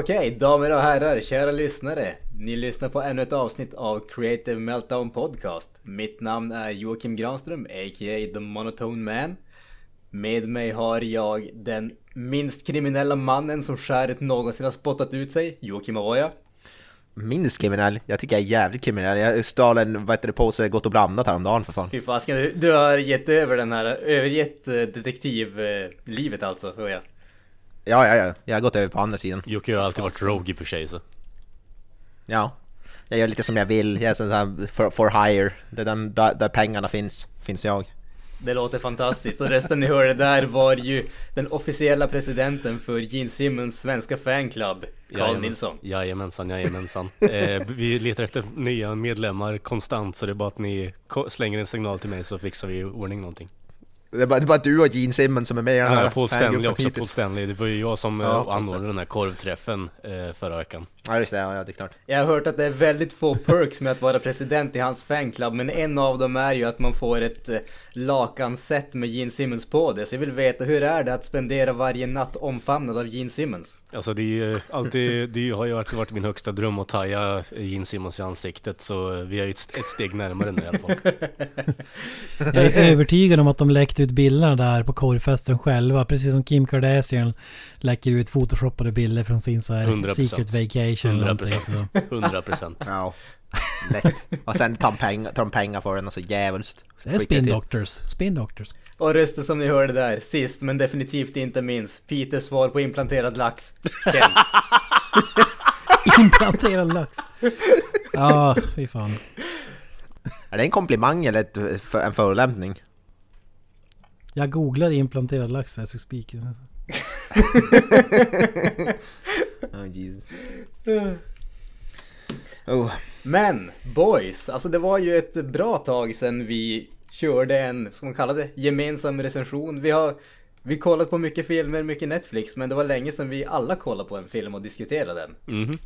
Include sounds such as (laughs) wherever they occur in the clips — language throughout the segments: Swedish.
Okej, damer och herrar, kära lyssnare. Ni lyssnar på ännu ett avsnitt av Creative Meltdown Podcast. Mitt namn är Joakim Granström, a.k.a. The Monotone Man. Med mig har jag den minst kriminella mannen som skäret någonsin har spottat ut sig, Joakim Avoya. Minst kriminell? Jag tycker jag är jävligt kriminell. Jag stal en, vad heter det, påse Gott och blandat häromdagen för fan. Fy fasken, du, du har gett över den här, övergett eh, detektivlivet alltså, hör jag. Ja, ja, ja. Jag har gått över på andra sidan. Jocke har alltid varit rogue i och för sig så. Ja. Jag gör lite som jag vill. Jag är sån här for, for hire. Det är den, där, där pengarna finns, finns jag. Det låter fantastiskt och rösten ni hörde där var ju den officiella presidenten för Gene Simmons svenska fanclub, Carl. Nilsson. Jajamensan, jajamensan. (laughs) eh, vi letar efter nya medlemmar konstant så det är bara att ni slänger en signal till mig så fixar vi i ordning någonting. Det är bara, det är bara du och Gene Simmons som är med i den här Ja, Paul Stanley också, hittills. Paul Stanley. Det var ju jag som Ja, ja, anordnade den här korvträffen eh, förra veckan. Ja, just det. Ja, det är klart. Jag har hört att det är väldigt få perks med att vara president i hans fanclub, men en av dem är ju att man får ett eh, lakanset med Gene Simmons på det. Så jag vill veta, hur är det att spendera varje natt omfamnad av Gene Simmons? Alltså det är ju alltid, det har ju alltid varit min högsta dröm att taja Gene Simmons i ansiktet så vi är ju ett, ett steg närmare nu i alla fall. Jag är övertygad om att de läckte ut bilderna där på korvfesten själva. Precis som Kim Kardashian läcker ut photoshoppade bilder från sin så här 100%. secret vacation. eller 100 någonting, procent. så. (laughs) 100 procent. Ja. Lätt. Och sen tar de pengar, tar de pengar för den och så djävulskt. Det är spin doctors. Spin doctors. Och rösten som ni hörde där, sist men definitivt inte minst, Peters svar på implanterad lax, Kent. (laughs) Implanterad lax. Ja, fy fan. Är det en komplimang eller en förolämpning? Jag googlade implanterad lax as we speak. Oh, Jesus. Oh. Men boys, alltså det var ju ett bra tag sedan vi körde en, ska man kalla det, gemensam recension. Vi har vi kollat på mycket filmer, mycket Netflix, men det var länge sedan vi alla kollade på en film och diskuterade den. Mhm.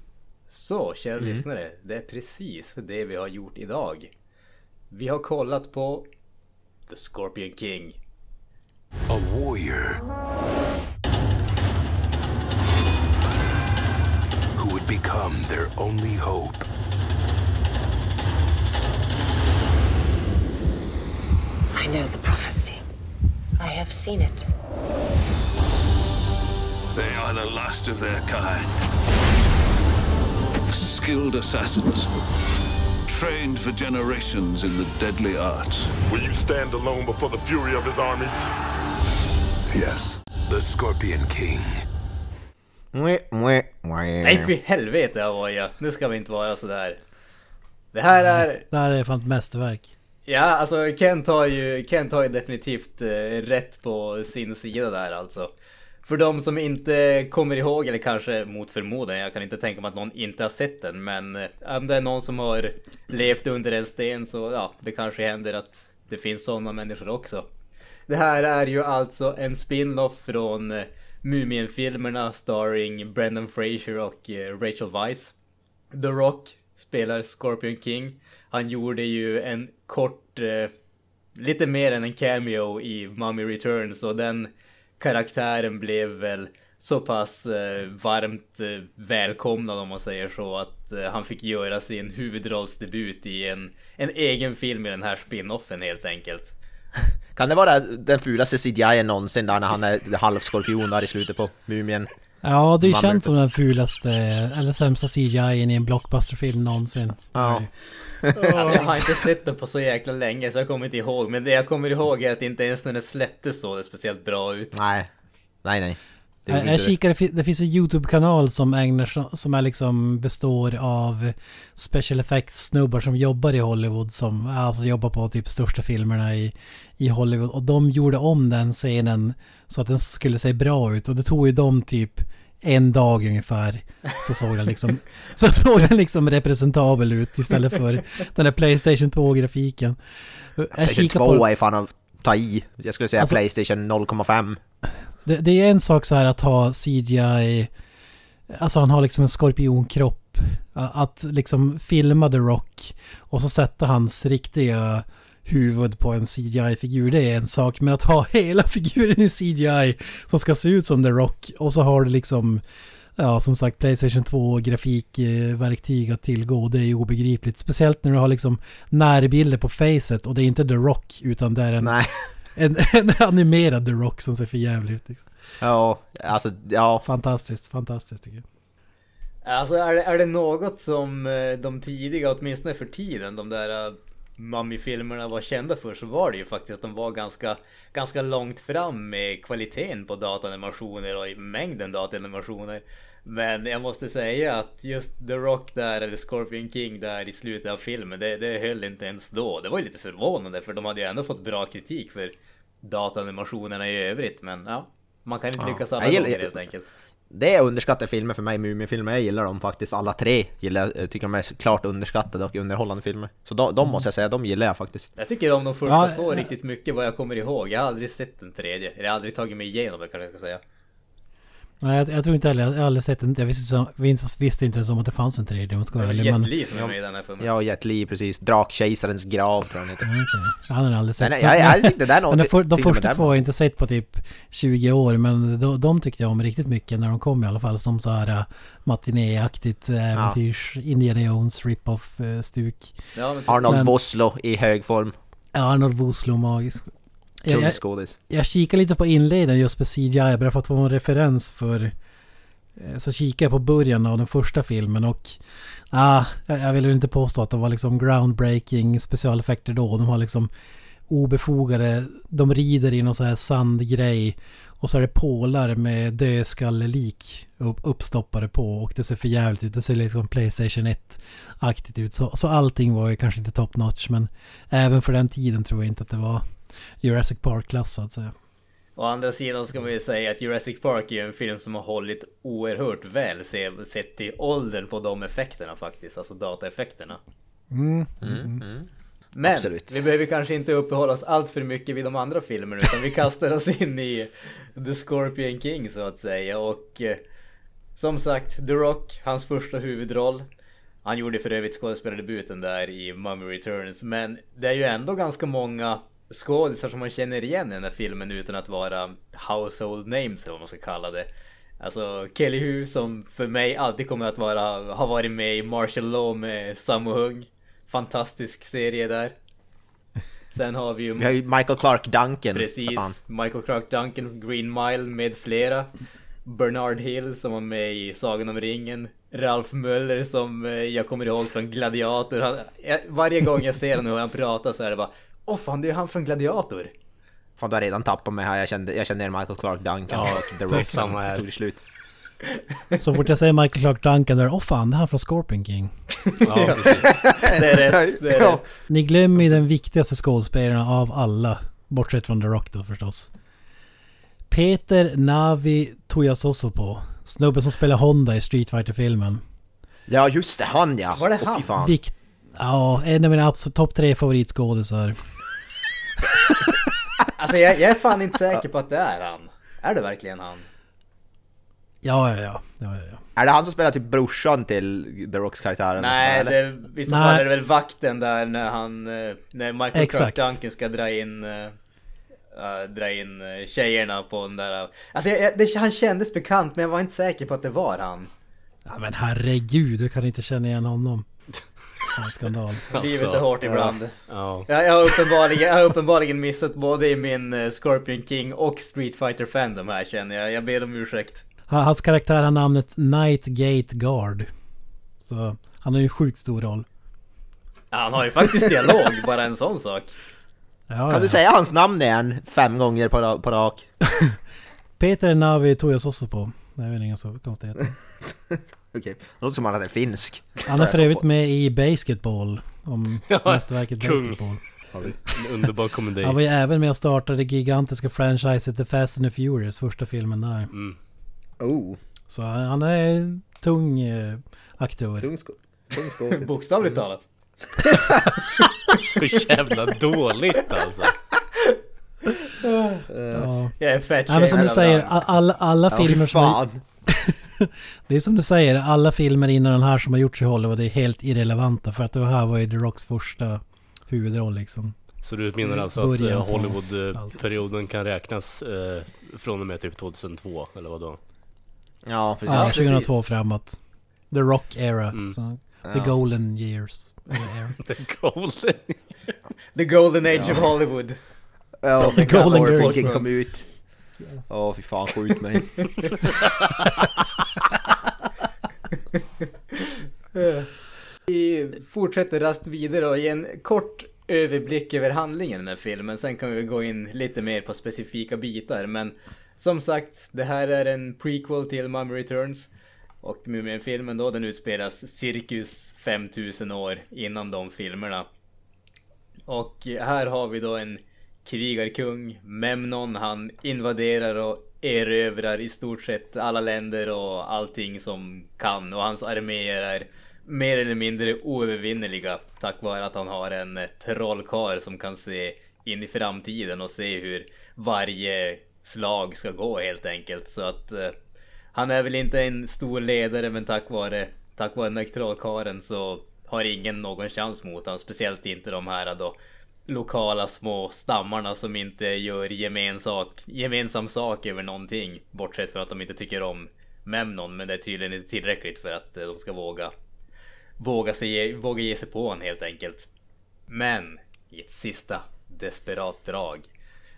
Så, kära lyssnare, det är precis det vi har gjort idag. Vi har kollat på The Scorpion King. A warrior who would become their only hope. I know the prophecy. I have seen it. They are the last of their kind. Skilled assassins. Trained for generations in the deadly arts. Will you stand alone before the fury of his armies? Yes. The Scorpion King. Nej för helvete Avoya, nu ska vi inte vara sådär. Det här är... Det här är fan ett mästerverk. Ja, alltså Kent har ju, Kent har ju definitivt eh, rätt på sin sida där alltså. För de som inte kommer ihåg, eller kanske mot förmodan, jag kan inte tänka mig att någon inte har sett den, men eh, om det är någon som har levt under en sten så ja, det kanske händer att det finns sådana människor också. Det här är ju alltså en spin-off från eh, Mumien-filmerna starring Brendan Fraser och eh, Rachel Weisz. The Rock spelar Scorpion King. Han gjorde ju en kort, eh, lite mer än en cameo i Mummy Returns och den karaktären blev väl så pass eh, varmt eh, välkomnad om man säger så att eh, han fick göra sin huvudrollsdebut i en, en egen film i den här spin-offen helt enkelt. (laughs) Kan det vara den fulaste CGI någonsin där när han är halvskorpion där i slutet på Mumien? Ja, det känt som den fulaste eller sämsta CGI i en blockbusterfilm någonsin. Ja. (laughs) Alltså jag har inte sett den på så jäkla länge så jag kommer inte ihåg. Men det jag kommer ihåg är att inte ens när den släpptes såg det speciellt bra ut. Nej. Nej, nej. Jag, jag inte det. finns en YouTube-kanal som ägnar som är liksom består av special effects snubbar som jobbar i Hollywood som alltså jobbar på typ största filmerna i, i Hollywood och de gjorde om den scenen så att den skulle se bra ut och det tog ju dem typ en dag ungefär så såg den liksom, (laughs) så såg den liksom representabel ut istället för den där Playstation 2-grafiken. Jag Playstation kikar 2 på, är fan att ta i. Jag skulle säga Alltså- Playstation 0,5 det, det är en sak så här att ha CGI, alltså han har liksom en skorpionkropp. Att liksom filma The Rock och så sätta hans riktiga huvud på en CGI-figur, det är en sak. Men att ha (laughs) hela figuren i CGI som ska se ut som The Rock och så har du liksom, ja som sagt Playstation 2 grafikverktyg att tillgå. Det är ju obegripligt. Speciellt när du har liksom närbilder på facet och det är inte The Rock utan det är en, Nej en, (laughs) en animerad The Rock som ser för jävligt ut. Liksom. Ja, alltså ja. Fantastiskt, fantastiskt tycker jag. Alltså är det, är det något som eh, de tidiga, åtminstone för tiden, de där uh, Mummy-filmerna var kända för så var det ju faktiskt att de var ganska, ganska långt fram med kvaliteten på datanimationer och i mängden datanimationer. Men jag måste säga att just The Rock där, eller Scorpion King där i slutet av filmen, det, det höll inte ens då. Det var ju lite förvånande för de hade ju ändå fått bra kritik för datanimationerna i övrigt. Men ja, man kan inte Ja. lyckas alla gillar- gånger helt enkelt. Det är underskattade filmer för mig, Mumifilmer. Jag gillar dem faktiskt. Alla tre gillar, jag tycker de är klart underskattade och underhållande filmer. Så de, de måste jag säga, de gillar jag faktiskt. Jag tycker om de första Ja, två ja. riktigt mycket vad jag kommer ihåg. Jag har aldrig sett den tredje. Eller jag har aldrig tagit mig igenom det kanske jag ska säga. Nej, jag, jag tror inte heller, jag har aldrig sett den. Jag visste, så, visste, visste inte ens om att det fanns en tredje om jag ska Det vara är ärlig. Jet Li som är med i den här filmen. Jag och Jet Li precis. Drakkejsarens grav tror jag den heter. okej. Jag hade aldrig sett. Nej, nej, jag, jag tyckte det där men de, för, de första den två har jag inte sett på typ 20 år. Men de, de tyckte jag om riktigt mycket när de kom i alla fall. Som så här uh, matinéaktigt äh, äventyrs, Indiana Jones rip-off uh, stuk. Ja. Arnold Men- Vosloo i hög form. Arnold Vosloo magisk. Jag, jag, jag kikar lite på inledningen just på CGI bara för att få en referens för... eh, Så kikar jag på början av den första filmen och... Ah, jag vill inte påstå att det var liksom groundbreaking specialeffekter då. De har liksom obefogade... De rider i någon sån här sandgrej. Och så är det pålar med dödskallelik upp, uppstoppade på och det ser för jävligt ut. Det ser liksom Playstation 1-aktigt ut. Så, så allting var ju kanske inte top notch men även för den tiden tror jag inte att det var Jurassic Park-klass så att säga. Å andra sidan ska man ju säga att Jurassic Park är ju en film som har hållit oerhört väl se- sett till åldern på de effekterna faktiskt. Alltså dataeffekterna. Men Absolut. vi behöver kanske inte uppehålla oss allt för mycket vid de andra filmerna utan vi kastar oss in i The Scorpion King så att säga och eh, som sagt The Rock, hans första huvudroll. Han gjorde för övrigt skådespelardebuten där i Mummy Returns men det är ju ändå ganska många skådisar som man känner igen i den här filmen utan att vara household names eller vad man ska kalla det. Alltså Kelly Hu som för mig alltid kommer att vara, ha varit med i Martial Law med Sammo Hung. Fantastisk serie där. Sen har vi ju (laughs) Vi har ju Michael Clark Duncan. precis. Michael Clark Duncan, Green Mile med flera. Bernard Hill som var med i Sagan om ringen. Ralph Möller som eh, jag kommer ihåg från Gladiator. Han, varje gång jag ser honom och han pratar så är det bara Åh fan, det är han från Gladiator! Fan du har redan tappat mig här. Jag kände, jag kände Michael Clark Duncan Ja, och The Rock samma här. tog det slut. (laughs) Så fort jag säger Michael Clark Duncan där, åh fan, det här är från Scorpion King. (laughs) Ja, precis. Det är rätt, det är Ja. rätt. Ni glömmer ju den viktigaste skådespelaren av alla, bortsett från The Rock då förstås. Peter Navi Tuiasosopo. Snubben som spelar Honda i Street fighter filmen Ja just det, han ja! Var det han? fy fan. Vikt... Ja, en av mina absolut topp tre favoritskådisar. Alltså jag, jag är fan inte säker på att det är han. Är det verkligen han? Ja, ja, ja. ja, ja, ja. Är det han som spelar typ brorsan till The Rocks karaktär? eller Nej, eller? det, i så fall är det väl vakten där när han, eh, när Michael Exakt. Clark Duncan ska dra in, eh, dra in tjejerna på den där. Alltså jag, jag, det, han kändes bekant men jag var inte säker på att det var han. ja men herregud, du kan inte känna igen honom. Fan, skandal. Livet Alltså, är hårt ibland. Ja. Jag, jag, har uppenbarligen, jag har uppenbarligen missat både i min eh, Scorpion King och Street Fighter Fandom här känner jag. Jag ber om ursäkt. Han- Hans karaktär har namnet Nightgate Guard. Så han har ju en sjukt stor roll. Ja, han har ju faktiskt dialog, bara en sån sak. Ja, Kan ja. du säga hans namn igen fem gånger på, ra- på rak? (laughs) Peter Navi Tuiasosopo. Det är väl inga så konstigheter. (laughs) Okej, det låter som att han är finsk. Han är för övrigt med i Basketball. Om (laughs) Ja, mästerverket kung. Basketball. En underbar komedi. Han var ju även med och startade det gigantiska franchiset The Fast and the Furious, första filmen där. Mm. Oh. Så han är en tung eh, aktör. Tung sko- tung. (laughs) Bokstavligt talat. (laughs) Så jävla dåligt alltså. Ja. Jag är fett Nej, men som du säger, det. a- alla, alla Ja, filmer som... Är. (laughs) det är som du säger, alla filmer innan den här som har gjorts i Hollywood är helt irrelevanta. För att det här var ju The Rocks första huvudroll liksom. Så du menar alltså att eh, Hollywood-perioden kan räknas eh, från och med typ 2002 eller vadå? Ja, precis. Ja, precis. 2002 framåt. The Rock era. Mm. Så, the Ja. golden years. (laughs) The Golden. (laughs) The golden age of Hollywood. Ja, det Golden. Freaking kom ut. Åh fy fan, skjut mig. (laughs) Vi fortsätter rast vidare och ger en kort överblick över handlingen i den här filmen. Sen kan vi gå in lite mer på specifika bitar. Men som sagt, det här är en prequel till Mummy Returns. Och Mumien-filmen då, den utspelas cirkus 5000 år innan de filmerna. Och här har vi då en krigarkung, Memnon. Han invaderar och erövrar i stort sett alla länder och allting som kan. Och hans arméer är mer eller mindre oövervinneliga tack vare att han har en trollkarl som kan se in i framtiden och se hur varje slag ska gå helt enkelt. Så att eh, han är väl inte en stor ledare men tack vare, tack vare den här trollkaren så har ingen någon chans mot honom. Speciellt inte de här då lokala små stammarna som inte gör gemensak, gemensam sak över någonting. Bortsett från att de inte tycker om Memnon. Men det är tydligen inte tillräckligt för att eh, de ska våga våga, sig, våga ge sig på honom helt enkelt. Men i ett sista desperat drag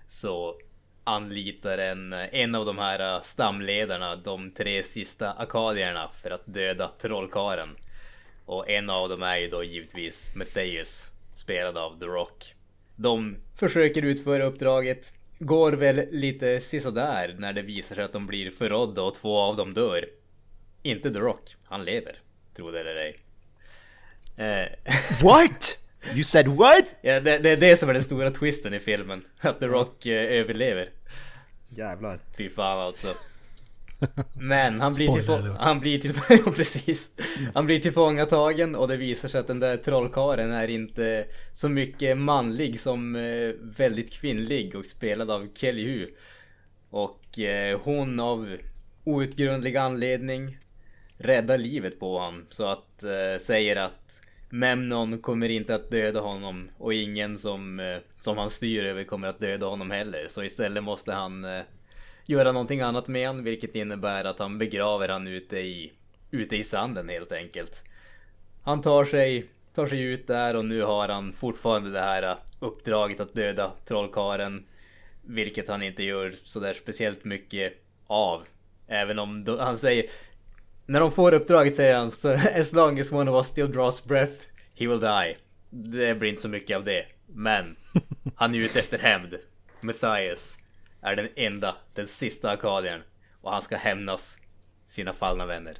så anlitar en, en av de här eh, stamledarna de tre sista akadierna för att döda trollkaren. Och en av dem är ju då givetvis Matthias, spelad av The Rock. De försöker utföra uppdraget, går väl lite sisådär när det visar sig att de blir förrådda och två av dem dör. Inte The Rock, han lever, tro det eller ej. Eh, (laughs) What? You said what? ja, det, det är det som är den stora twisten i filmen. Att The Rock eh, överlever. Jävlar. Fy fan alltså. Men han blir, alert. han blir till (laughs) ja, precis. Han blir tillfångatagen och det visar sig att den där trollkaren är inte så mycket manlig som eh, väldigt kvinnlig och spelad av Kelly Hu. Och eh, hon av outgrundlig anledning räddar livet på honom. Så att eh, säger att Memnon kommer inte att döda honom och ingen som, eh, som han styr över kommer att döda honom heller. Så istället måste han göra någonting annat med han, vilket innebär att han begraver han ute i, ute i sanden helt enkelt. Han tar sig, tar sig ut där och nu har han fortfarande det här äh, uppdraget att döda trollkaren. Vilket han inte gör sådär speciellt mycket av. Även om de, han säger när de får uppdraget säger han så (laughs) as long as one of us still draws breath, he will die. Det blir inte så mycket av det. Men han är ute efter hämnd. Matthias är den enda, den sista akadien. Och han ska hämnas sina fallna vänner.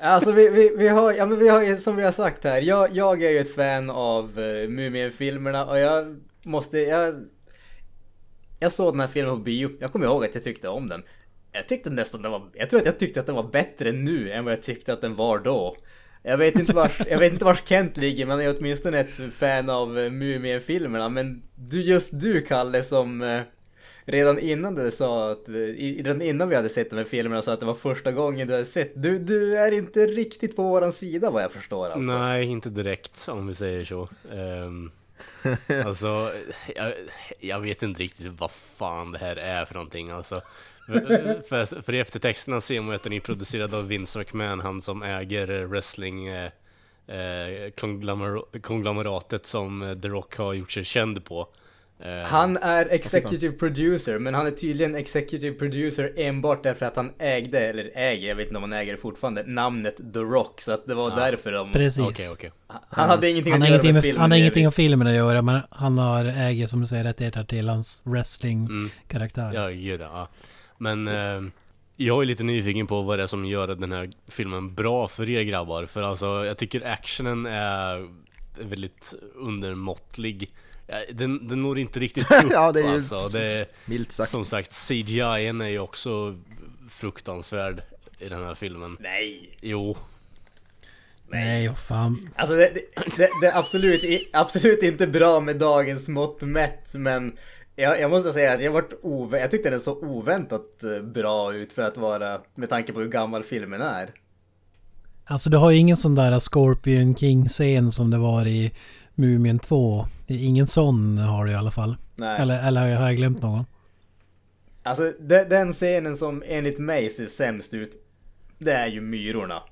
Alltså vi, vi, vi har, ja men vi har som vi har sagt här, jag, jag är ju ett fan av uh, Mumien-filmerna och jag måste, jag... Jag såg den här filmen på bio, jag kommer ihåg att jag tyckte om den. Jag tyckte nästan den var, jag tror att jag tyckte att den var bättre nu än vad jag tyckte att den var då. Jag vet inte vars, (laughs) jag vet inte vars Kent ligger men jag är åtminstone ett fan av uh, Mumien-filmerna. Men du, just du Kalle som uh, redan innan du sa att, i- redan innan vi hade sett de här filmerna sa att det var första gången du hade sett. Du, du är inte riktigt på våran sida vad jag förstår alltså. Nej, inte direkt om vi säger så. Um, (laughs) alltså, jag, jag vet inte riktigt vad fan det här är för någonting alltså. För, för, i eftertexterna ser man ju att den är producerad av Vince McMahon, han som äger wrestling eh, eh, konglomer- konglomeratet som The Rock har gjort sig känd på. Eh, Han är executive producer, men han är tydligen executive producer enbart därför att han ägde, eller äger, jag vet inte om han äger det fortfarande, namnet The Rock. Så att det var därför de... Precis. Okej, okej. Han hade ingenting Han att göra med med, filmen han har i ingenting med filmen att göra men han har äger som du säger rättigheter till hans wrestling-karaktär. Ja, gud ja. Men eh, jag är lite nyfiken på vad det är som gör den här filmen bra för er grabbar. För alltså, jag tycker actionen är väldigt undermåttlig. Ja, Den, den når inte riktigt (laughs) upp Ja, det är ju alltså. Det, milt sagt. som sagt, CGI är ju också fruktansvärd. i den här filmen. Nej! Jo. Nej, vad fan. Alltså det, det, det, det är absolut, absolut inte bra med dagens mått mätt, men jag, jag måste säga att jag, varit ove, jag tyckte den så oväntat eh, bra ut för att vara, med tanke på hur gammal filmen är. Alltså du har ju ingen sån där Scorpion King-scen som det var i Mumien 2. Ingen sån har du i alla fall. Nej. Eller, eller har jag glömt någon? Alltså de, den scenen som enligt mig ser sämst ut, det är ju myrorna.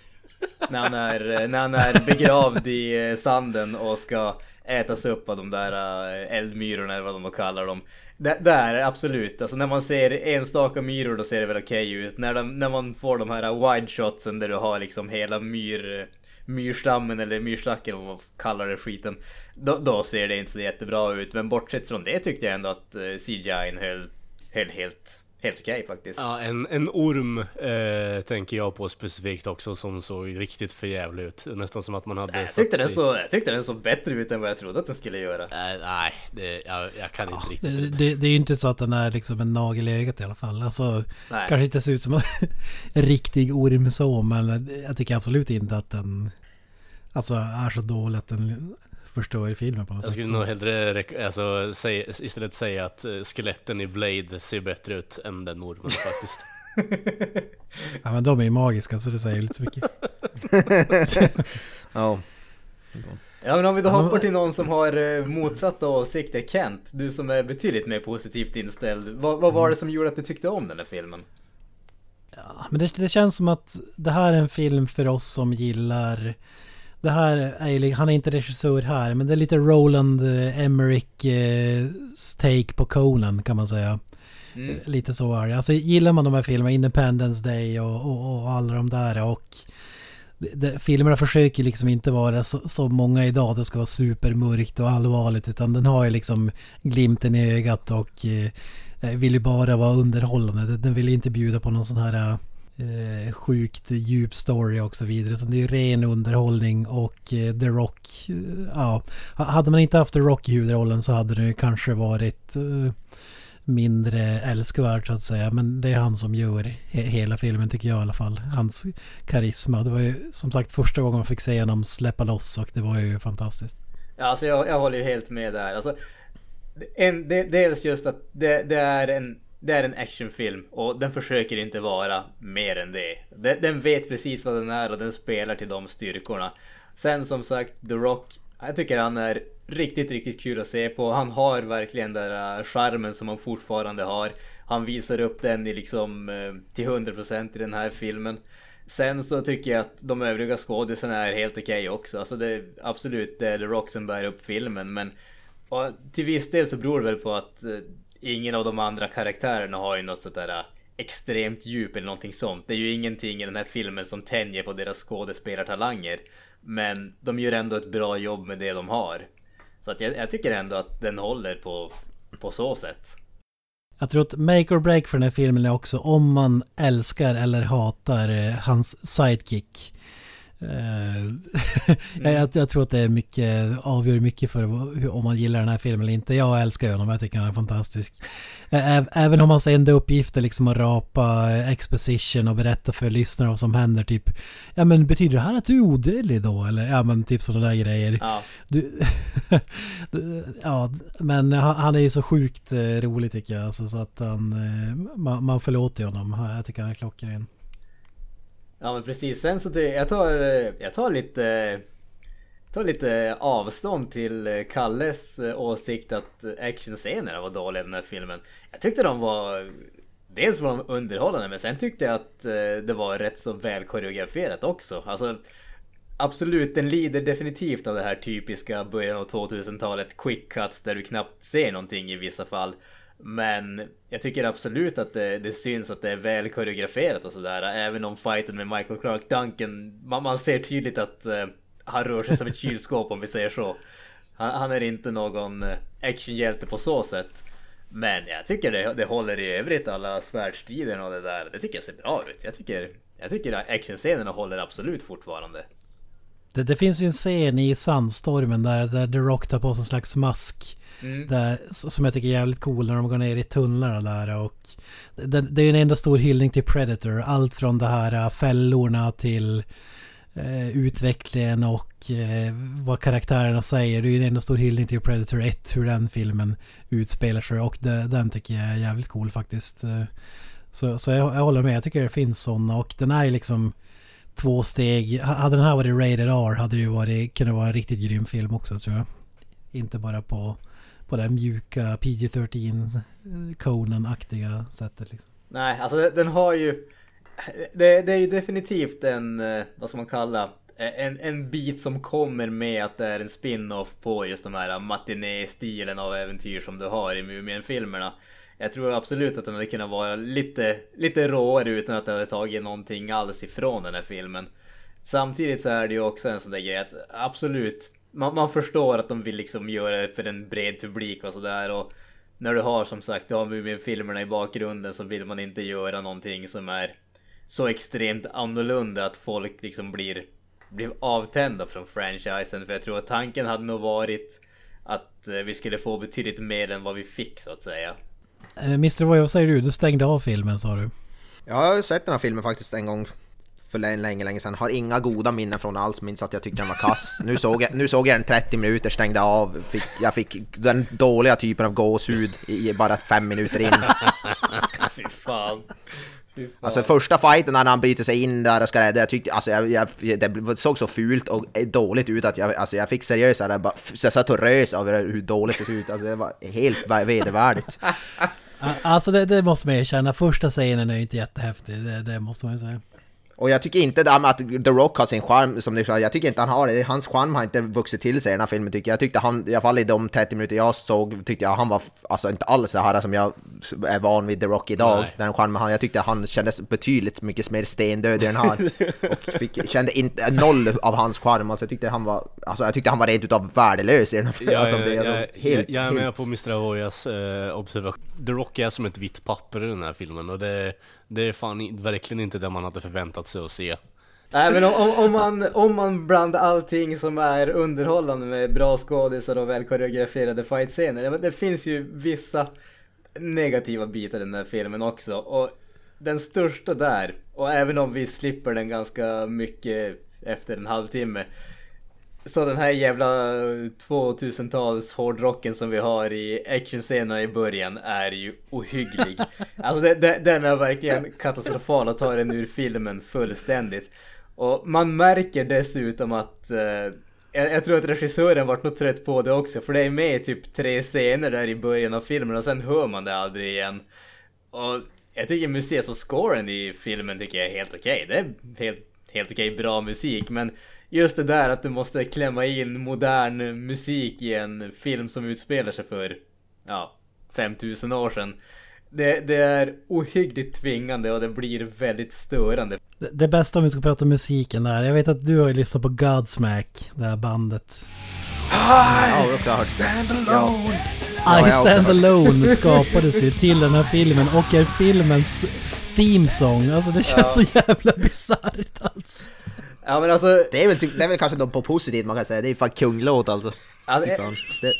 (laughs) när, han är, när han är begravd i eh, sanden och ska ätas upp av de där eh, eldmyrorna eller vad de kallar dem. Det, där är absolut, alltså när man ser enstaka myror då ser det väl okej ut. När, de, när man får de här wide shotsen där du har liksom hela myr, myrstammen eller myrslacken om man kallar det skiten. Då, då ser det inte så jättebra ut. Men bortsett från det tyckte jag ändå att eh, CGI höll, höll helt, helt okej faktiskt. Ja, en, en orm eh, tänker jag på specifikt också som såg riktigt förjävlig ut. Nästan som att man hade Jag tyckte, den så, jag tyckte den såg bättre ut än vad jag trodde att den skulle göra. Nej, nej det, jag, jag kan inte Det, riktigt. det, det är ju inte så att den är liksom en nagel i ögat i alla fall. Alltså, Nej. kanske inte ser ut som en (laughs) riktig orm så, men jag tycker absolut inte att den alltså, är så dålig att den förstör filmen på något Jag sätt. skulle nog hellre alltså, säga, istället säga att eh, skeletten i Blade ser bättre ut än den ormen (laughs) faktiskt. Ja, men de är ju magiska så det säger lite så mycket. Ja. Ja men om vi då hoppar till någon som har eh, motsatta åsikter, Kent. Du som är betydligt mer positivt inställd. Vad, vad var det som gjorde att du tyckte om den här filmen? Ja, men det, det känns som att det här är en film för oss som gillar det här är han är inte regissör här, men det är lite Roland eh, Emmerich eh, take på Conan kan man säga. Mm. Lite så är det. Alltså gillar man de här filmerna, Independence Day och, och, och alla de där och det, det, filmerna försöker liksom inte vara så, så många idag, det ska vara supermörkt och allvarligt utan den har ju liksom glimten i ögat och eh, vill ju bara vara underhållande. Den- vill inte bjuda på någon sån här eh, sjukt djup story och så vidare. Utan det är ju ren underhållning och eh, The Rock, eh, ja. Hade man inte haft The Rock i huvudrollen så hade det ju kanske varit eh, mindre älskvärt så att säga. Men det är han som gör he- hela filmen tycker jag i alla fall. Hans karisma. Det var ju som sagt första gången man fick se honom släppa loss och det var ju fantastiskt. Ja, alltså jag, jag håller ju helt med där. Alltså, en, de, dels just att det, det, är en, det är en actionfilm och den försöker inte vara mer än det. Den, den vet precis vad den är och den spelar till de styrkorna. Sen som sagt, The Rock, jag tycker han är riktigt, riktigt kul att se på. Han har verkligen den där äh, charmen som han fortfarande har. Han visar upp den i liksom äh, till 100% i den här filmen. Sen så tycker jag att de övriga skådisarna är helt okej också. Alltså det är absolut det är The Rock som bär upp filmen men och till viss del så beror det väl på att äh, ingen av de andra karaktärerna har ju något sådär äh, extremt djup eller någonting sånt. Det är ju ingenting i den här filmen som tänjer på deras skådespelartalanger. Men de gör ändå ett bra jobb med det de har. Så att jag, jag tycker ändå att den håller på, på så sätt. Jag tror att make or break för den här filmen är också om man älskar eller hatar eh, hans sidekick. Eh, (laughs) jag, jag tror att det är mycket, avgör mycket för om man gillar den här filmen eller inte. Jag älskar honom, jag tycker han är fantastisk. Äv- Även om hans enda uppgift är liksom att rapa eh, exposition och berätta för lyssnare vad som händer. Typ, ja men betyder det här att du är odödlig då? Eller ja men typ sådana där grejer. Ja. Du, (laughs) ja, men han, han är ju så sjukt eh, rolig tycker jag. Alltså, så att han, man, man förlåter honom. Jag tycker han är klockren. Ja men precis, sen så ty- jag tar, jag tar lite tar lite avstånd till Kalles eh, åsikt att actionscenerna var dåliga i den här filmen. Jag tyckte de var Dels var de underhållande men sen tyckte jag att eh, det var rätt så väl koreograferat också. Alltså Absolut, den lider definitivt av det här typiska början av 2000-talet quick cuts där du knappt ser någonting i vissa fall. Men jag tycker absolut att det, det syns att det är väl koreograferat och sådär. Även om fighten med Michael Clark Duncan, man, man ser tydligt att eh, han rör sig som ett (laughs) kylskåp om vi säger så. Han, han är inte någon eh, actionhjälte på så sätt. Men jag tycker det, det håller i övrigt alla svärdstider och det där. Det tycker jag ser bra ut. Jag tycker, jag tycker actionscenerna håller absolut fortfarande. Det, det finns ju en scen i Sandstormen där, där The Rock tar på sig en slags mask. Mm. Där, som jag tycker är jävligt cool när de går ner i tunnlarna där och det, det är en enda stor hyllning till Predator. Allt från det här äh, fällorna till eh, utvecklingen och eh, vad karaktärerna säger. Det är en enda stor hyllning till Predator 1, hur den filmen utspelar sig och det, den tycker jag är jävligt cool faktiskt. Så, så jag, jag håller med, jag tycker det finns sådana och den är ju liksom två steg. Hade den här varit rated R hade det ju varit, kunnat vara en riktigt grym film också tror jag. Inte bara på, på det här mjuka PG-13 eh, Conan-aktiga sättet liksom. Nej, alltså den- har ju... Det, det är ju definitivt en, eh, vad ska man kalla, eh, en, en bit som kommer med att det är en spin-off på just de här matiné-stilen av äventyr som du har i Mumien-filmerna. Jag tror absolut att den hade kunnat vara lite, lite råare utan att det hade tagit någonting alls ifrån den här filmen. Samtidigt så är det ju också en sån där grej att absolut, man, man förstår att de vill liksom göra det för en bred publik och sådär och när du har som sagt, du har Mumin-filmerna i bakgrunden så vill man inte göra någonting som är så extremt annorlunda att folk liksom blir, blir avtända från franchisen. För jag tror att tanken hade nog varit att eh, vi skulle få betydligt mer än vad vi fick så att säga. Eh, Mr. Voy, vad säger du? Du stängde av filmen sa du. Jag har sett den här filmen faktiskt en gång för länge, länge, länge sedan. Har inga goda minnen från alls. Minns att jag tyckte den var kass. Nu såg jag, nu såg jag den 30 minuter, stängde av. Fick, jag fick den dåliga typen av gåshud i, i bara fem minuter in. (laughs) Fy fan. Fy fan. Alltså första fighten när han bryter sig in där och ska rädda, jag tyckte alltså jag, jag, det såg så fult och dåligt ut att jag, alltså jag fick seriöst jag bara, jag satt och rös över hur dåligt det såg ut. Alltså det var helt vedervärdigt. (laughs) Alltså det, det måste man erkänna. Första scenen är ju inte jättehäftig. Det, det måste man ju säga. Och jag tycker inte det här med att The Rock har sin charm, som ni sa, jag tycker inte han har det. Hans charm har inte vuxit till sig i den här filmen tycker jag. Jag tyckte han, i alla fall i de 30 minuter jag såg, tyckte jag han var alltså inte alls det här som jag är van vid The Rock idag. Nej. Den charmen han, jag tyckte han kändes betydligt mycket mer stendöd i den här. (laughs) Och fick, kände inte, noll av hans charm, alltså jag tyckte han var, alltså jag tyckte han var rent utav värdelös i den här filmen. Jag, Alltså, jag, är jag, alltså jag, helt- jag är med helt- på Mr. Avoyas eh, observation. The Rock är som ett vitt papper i den här filmen och det, det är fan verkligen inte det man hade förväntat sig att se. Nej men om, om, om, man, om man blandar allting som är underhållande med bra skådisar och väl koreograferade fightscener. Det finns ju vissa negativa bitar i den här filmen också. Och den största där, och även om vi slipper den ganska mycket efter en halvtimme. Så den här jävla 2000-tals hårdrocken som vi har i actionscenerna i början är ju ohygglig. (laughs) Alltså det, den är verkligen katastrofal och tar den ur filmen fullständigt. Och man märker dessutom att eh, jag, jag tror att regissören vart nog trött på det också för det är med i typ tre scener där i början av filmen och sen hör man det aldrig igen. Och jag tycker musik och scoren i filmen tycker jag är helt okej. Det är helt, helt okej bra musik men just det där att du måste klämma in modern musik i en film som utspelar sig för ja, 5000 år sedan. Det, det är ohyggligt tvingande och det blir väldigt störande. Det, det bästa om vi ska prata om musiken där. Jag vet att du har ju lyssnat på Godsmack, det här bandet. Ja, det. Ja. Ja, I jag har också Stand. Alone (laughs) skapades ju till den här filmen och är filmens themesång. Alltså det känns så jävla bisarrt alltså. Ja men alltså, Det är, väl, det är väl kanske något på positivt man kan säga, det är fan kunglåt alltså. alltså Fan, det,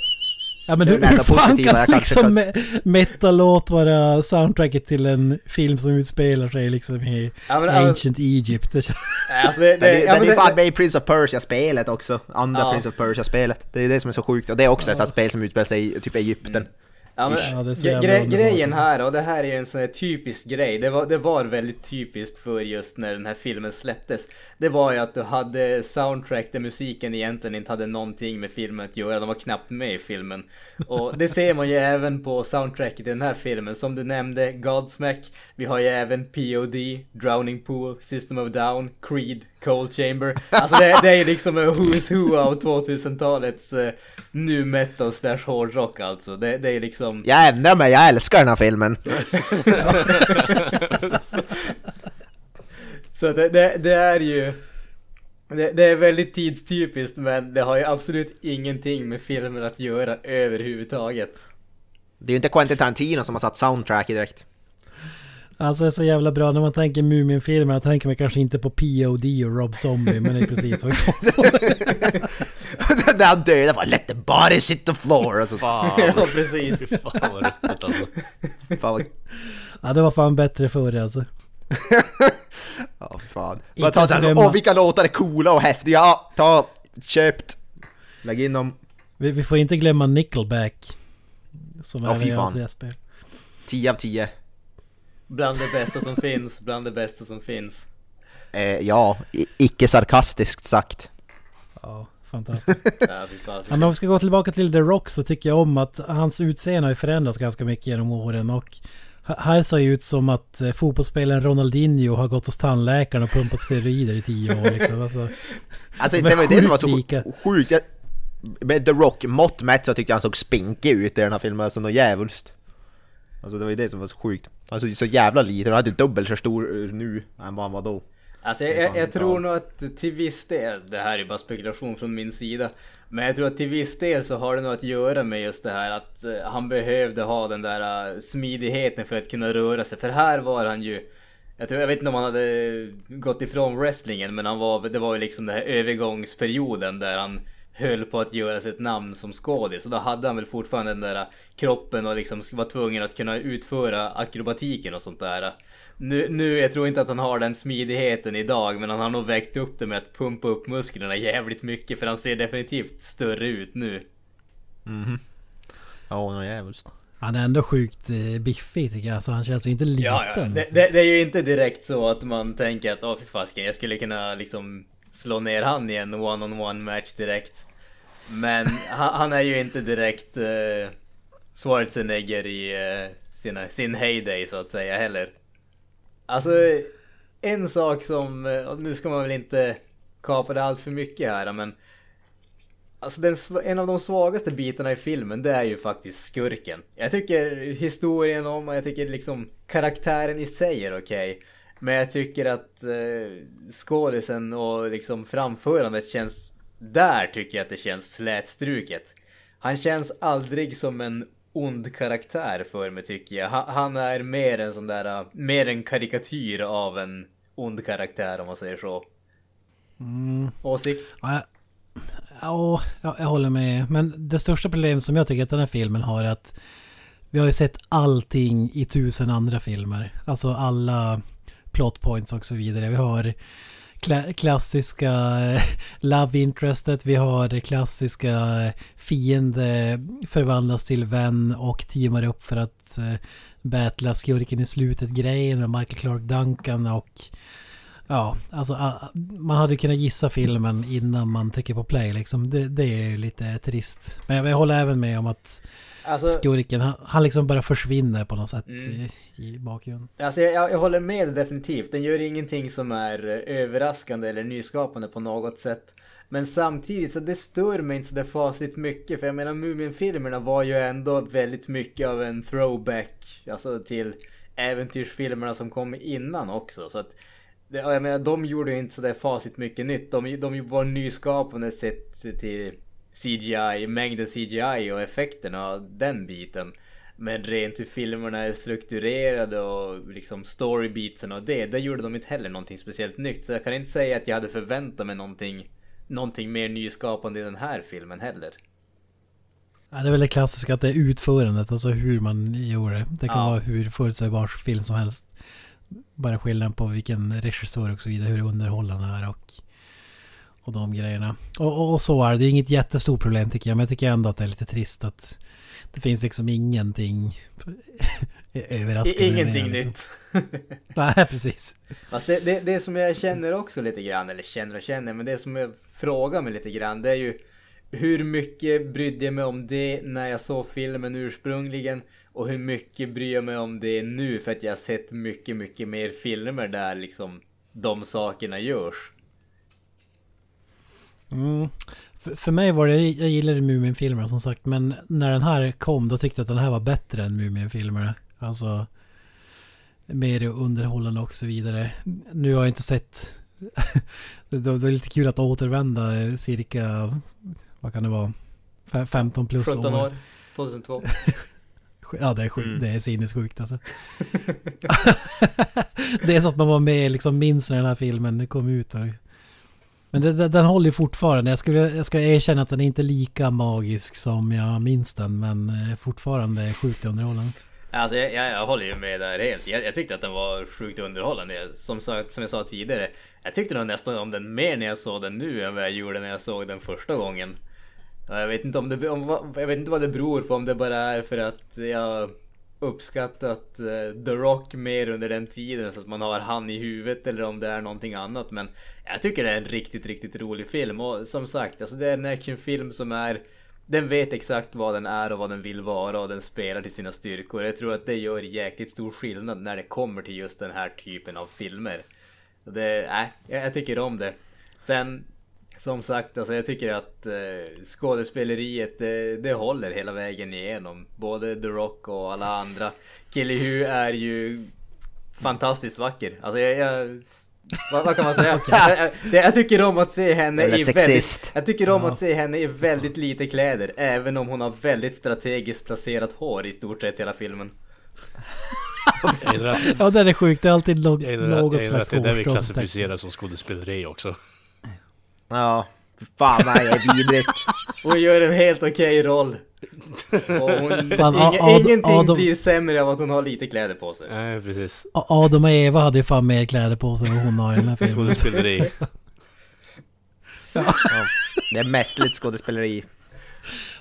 Ja men Det är hur, det hur fan positiva kan liksom me- metal-låt vara soundtracket till en film som utspelar sig liksom i Ja, men, alltså- Ancient Egypt? Det känns- alltså det, det, ja, är det, fan med i Prince of Persia-spelet också. Andra Ja. Prince of Persia-spelet. Det är det som är så sjukt. Och det är också ett sånt spel som utspelar sig i typ Egypten. Ja, men, Ja, gre- gre- grejen här, och det här är ju en sån här typisk grej, det var, det var väldigt typiskt för just när den här filmen släpptes. Det var ju att du hade soundtrack där musiken egentligen inte hade någonting med filmen att göra, de var knappt med i filmen. Och det ser man ju även på soundtracket i den här filmen, som du nämnde, Godsmack, vi har ju även POD, Drowning Pool, System of Down, Creed, Cold Chamber. Alltså det, det är liksom en who's who av 2000-talets uh, nu metal slash hårdrock alltså. Det, det är liksom... Jag ändrar mig, jag älskar den här filmen. (laughs) Så det, det, det är ju... Det, det är väldigt tidstypiskt men det har ju absolut ingenting med filmen att göra överhuvudtaget. Det är ju inte Quentin Tarantino som har satt soundtrack i direkt. Alltså det är så jävla bra när man tänker Muminfilmer. Jag tänker man kanske inte på POD och Rob Zombie. men det är precis vad vi får. (laughs) När han dödar bara 'Let the body sit the floor' alltså, Fan, (laughs) Ja, precis. fan vad ruttet alltså. fan vad... Ja det var fan bättre förr alltså. (laughs) Ja, fy fan. Inte Bara ta att såhär, åh vilka låtar är coola och häftiga, ja, ta, köpt. Lägg in dem. Vi, vi får inte glömma Nickelback. Som Ja, även fy fan. ett det-spel. 10 av 10. Bland det bästa som finns, bland det bästa som finns. Eh, ja, icke sarkastiskt sagt. Ja, fantastiskt. (laughs) Men om vi ska gå tillbaka till The Rock så tycker jag om att hans utseende har förändrats ganska mycket genom åren och här ser det ut som att eh, fotbollsspelaren Ronaldinho har gått hos tandläkaren och pumpat steroider i tio år liksom. Alltså, (laughs) Alltså det var ju det som var så sjukt lika. sjukt. Med The Rock mått mätt så tyckte jag han såg spinkig ut i den här filmen, alltså något djävulskt. Alltså det var ju det som var så sjukt. Såg så jävla liten, han hade dubbelt så stor eh, nu än vad han var då. Alltså jag, jag, jag tror nog att till viss del, det här är bara spekulation från min sida. Men jag tror att till viss del så har det nog att göra med just det här att eh, han behövde ha den där eh, smidigheten för att kunna röra sig. För här var han ju, jag, tror, jag vet inte om han hade gått ifrån wrestlingen men han var, det var ju liksom den här övergångsperioden där han höll på att göra sig ett namn som skådis. Så då hade han väl fortfarande den där kroppen och liksom var tvungen att kunna utföra akrobatiken och sånt där. Nu, nu, jag tror inte att han har den smidigheten idag, men han har nog väckt upp det med att pumpa upp musklerna jävligt mycket, för han ser definitivt större ut nu. Ja, något djävulskt. han är ändå sjukt eh, biffig tycker jag, så han känns ju inte liten. Ja, ja. Det, det, det är ju inte direkt så att man tänker att åh fy fasken, jag skulle kunna liksom slå ner han i en one-on-one match direkt. Men han, han är ju inte direkt eh, Schwarzenegger i eh, sina, sin heyday så att säga heller. Alltså, en sak som, eh, nu ska man väl inte kapa det allt för mycket här men Alltså den, en av de svagaste bitarna i filmen det är ju faktiskt skurken. Jag tycker historien om och jag tycker liksom karaktären i sig är okej. Men jag tycker att eh, skådisen och liksom framförandet känns... Där tycker jag att det känns slätstruket. Han känns aldrig som en ond karaktär för mig tycker jag. Han, han är mer en sån där, mer en karikatyr av en ond karaktär om man säger så. Åsikt? Ja, Ja, jag, jag håller med. Men det största problemet som jag tycker att den här filmen har är att vi har ju sett allting i tusen andra filmer. Alltså alla plot points och så vidare. Vi har kla klassiska eh, love interestet, vi har det klassiska eh, fiende förvandlas till vän och teamar upp för att eh, battla skurken i slutet grejen med Michael Clark Duncan och Ja, alltså man hade kunnat gissa filmen innan man trycker på play liksom. Det, det är ju lite trist. Men jag, jag håller även med om att Alltså, skurken, han, han liksom bara försvinner på något sätt Mm. i, i bakgrunden. Alltså jag, jag håller med definitivt. Den gör ingenting som är eh, överraskande eller nyskapande på något sätt. Men samtidigt så det stör mig inte så där fasligt mycket. För jag menar Mumin-filmerna var ju ändå väldigt mycket av en throwback. Alltså till äventyrsfilmerna som kom innan också. Så att, jag menar de gjorde ju inte så där fasligt mycket nytt. De, de var nyskapande sett till CGI, mängden CGI och effekterna av den biten. Men rent hur filmerna är strukturerade och liksom storybeatsen och det, där gjorde de inte heller någonting speciellt nytt. Så jag kan inte säga att jag hade förväntat mig någonting, någonting mer nyskapande i den här filmen heller. Ja, det är väl det klassiska att det är utförandet, alltså hur man gjorde det. Det kan Ja. vara hur förutsägbar film som helst. Bara skillnaden på vilken regissör och så vidare, hur underhållande är och, och de grejerna. Och, och, och så är det, det är inget jättestort problem tycker jag, men jag tycker ändå att det är lite trist att det finns liksom ingenting (laughs) överraskande. Med ingenting det, liksom. nytt. (laughs) Nej, precis. Fast det, det, det som jag känner också lite grann, eller känner och känner, men det som jag frågar mig lite grann, det är ju hur mycket brydde jag mig om det när jag såg filmen ursprungligen? Och hur mycket bryr jag mig om det nu för att jag har sett mycket, mycket mer filmer där liksom de sakerna görs. Mm. För, för mig var det, jag gillade Mumin-filmerna som sagt, men när den här kom då tyckte jag att den här var bättre än Mumin-filmerna. Alltså mer underhållande och så vidare. Nu har jag inte sett... (laughs) det, det är lite kul att återvända cirka, vad kan det vara, Fe- 15 plus 17 år, 2002. (laughs) Ja, det är, sjukt, det är sinnessjukt alltså. (laughs) det är så att man var med liksom minns när den här filmen kom ut. och- men det, det, den håller ju fortfarande. Jag, skulle, jag ska erkänna att den är inte lika magisk som jag minns den. Men eh, fortfarande sjukt underhållande. Alltså jag, jag, jag håller ju med där helt. Jag, jag tyckte att den var sjukt underhållande. Som, sagt, som jag sa tidigare. Jag tyckte nog nästan om den mer när jag såg den nu än vad jag gjorde när jag såg den första gången. Jag vet inte om det, om, jag vet inte vad det beror på. Om det bara är för att jag uppskattat eh, The Rock mer under den tiden så att man har han i huvudet eller om det är någonting annat. Men jag tycker det är en riktigt, riktigt rolig film och som sagt, alltså det är en actionfilm som är den vet exakt vad den är och vad den vill vara och den spelar till sina styrkor. Jag tror att det gör jäkligt stor skillnad när det kommer till just den här typen av filmer. Det, äh, jag, jag tycker om det. Sen, som sagt, alltså jag tycker att eh, skådespeleriet det, det håller hela vägen igenom. Både The Rock och alla andra. Kelly Hu är ju fantastiskt vacker. Alltså jag... jag vad, vad kan man säga? (laughs) jag, jag, det- jag tycker om att se henne Eller i sexist. väldigt... Jag tycker om att se henne i väldigt lite kläder. Även om hon har väldigt strategiskt placerat hår i stort sett hela filmen. Ja, det är sjukt. Det är alltid något, jag gillar, jag gillar slags att det är där vi hårstrå som klassificerar som skådespeleri också. Ja, fan vad det är vidrigt. (laughs) Hon gör en helt okej roll. (laughs) Och hon, Fan, inge, Ad- ingenting Adam- blir sämre av att hon har lite kläder på sig. Nej, precis. Adam och Eva hade ju fan mer kläder på sig än vad hon har i den här filmen. Skådespeleri. (laughs) Det är mästerligt skådespeleri.